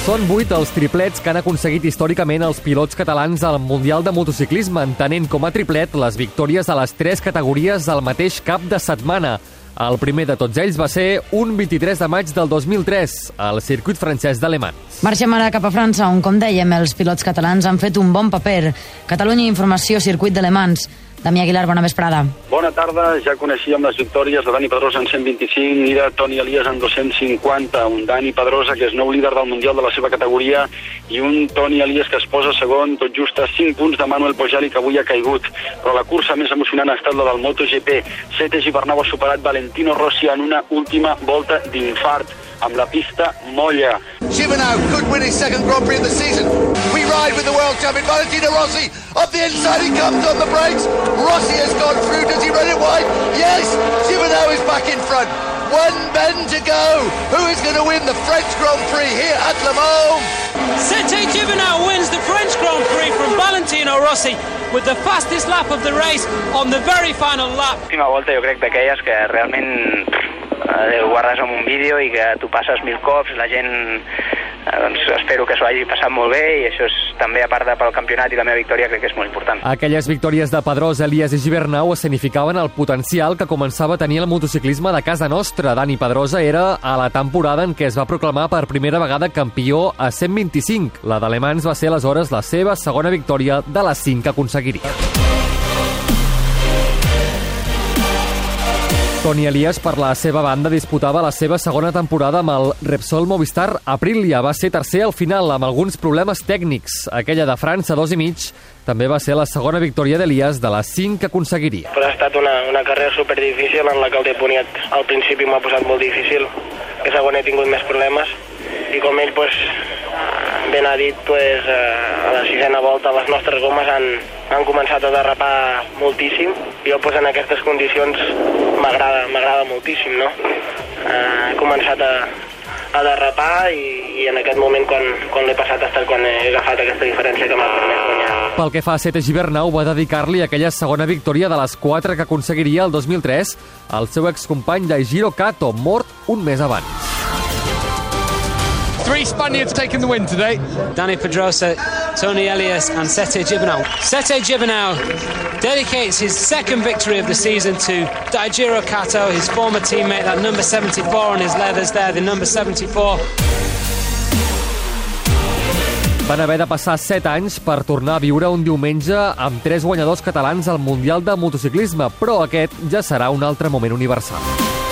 Són vuit els triplets que han aconseguit històricament els pilots catalans al Mundial de Motociclisme, entenent com a triplet les victòries a les tres categories al mateix cap de setmana. El primer de tots ells va ser un 23 de maig del 2003, al circuit francès d'Alemany. Marxem ara cap a França, on, com dèiem, els pilots catalans han fet un bon paper. Catalunya Informació, circuit d'Alemans. Damià Aguilar, bona vesprada. Bona tarda, ja coneixíem les victòries de Dani Pedrosa en 125 i de Toni Elias en 250. Un Dani Pedrosa que és nou líder del Mundial de la seva categoria i un Toni Elias que es posa segon tot just a 5 punts de Manuel Pojali que avui ha caigut. Però la cursa més emocionant ha estat la del MotoGP. Sete Gibernau ha superat Valentino Rossi en una última volta d'infart amb la pista molla. Gibernau could win his second Grand Prix of the season. We ride with the world champion Valentino Rossi. Up the inside he comes on the brakes. Rossi has gone through. Does he run it wide? Yes. Gibernau is back in front. One bend to go. Who is going to win the French Grand Prix here at Le Mans? Sete Gibernau wins the French Grand Prix from Valentino Rossi with the fastest lap of the race on the very final lap. L'última volta jo crec d'aquelles que realment eh, guardes en un vídeo i que tu passes mil cops, la gent eh, doncs espero que s'ho hagi passat molt bé i això és també a part de pel campionat i la meva victòria crec que és molt important. Aquelles victòries de Pedrós, Elias i Gibernau escenificaven el potencial que començava a tenir el motociclisme de casa nostra. Dani Pedrosa era a la temporada en què es va proclamar per primera vegada campió a 125. La d'Alemans va ser aleshores la seva segona victòria de les cinc que aconseguiria. Toni Elias, per la seva banda, disputava la seva segona temporada amb el Repsol Movistar Aprilia. Va ser tercer al final, amb alguns problemes tècnics. Aquella de França, dos i mig, també va ser la segona victòria d'Elias de les cinc que aconseguiria. Però ha estat una, una carrera super difícil en la que el Deponiat al principi m'ha posat molt difícil, que segon he tingut més problemes i com ell pues, ben ha dit, pues, a la sisena volta les nostres gomes han, han començat a derrapar moltíssim. Jo pues, en aquestes condicions m'agrada m'agrada moltíssim, no? He començat a, a derrapar i, i en aquest moment quan, quan l'he passat ha estat quan he agafat aquesta diferència que m'ha permès guanyar. Pel que fa a Sete Gibernau, va dedicar-li aquella segona victòria de les quatre que aconseguiria el 2003 al seu excompany Daijiro Kato, mort un mes abans. Three Spaniards taking the win today. Dani Pedrosa, Tony Elias and Sete Gibernau. Sete Gibernau dedicates his second victory of the season to Daijiro Kato, his former teammate, that number 74 on his leathers there, the number 74. Van haver de passar 7 anys per tornar a viure un diumenge amb tres guanyadors catalans al Mundial de Motociclisme, però aquest ja serà un altre moment universal.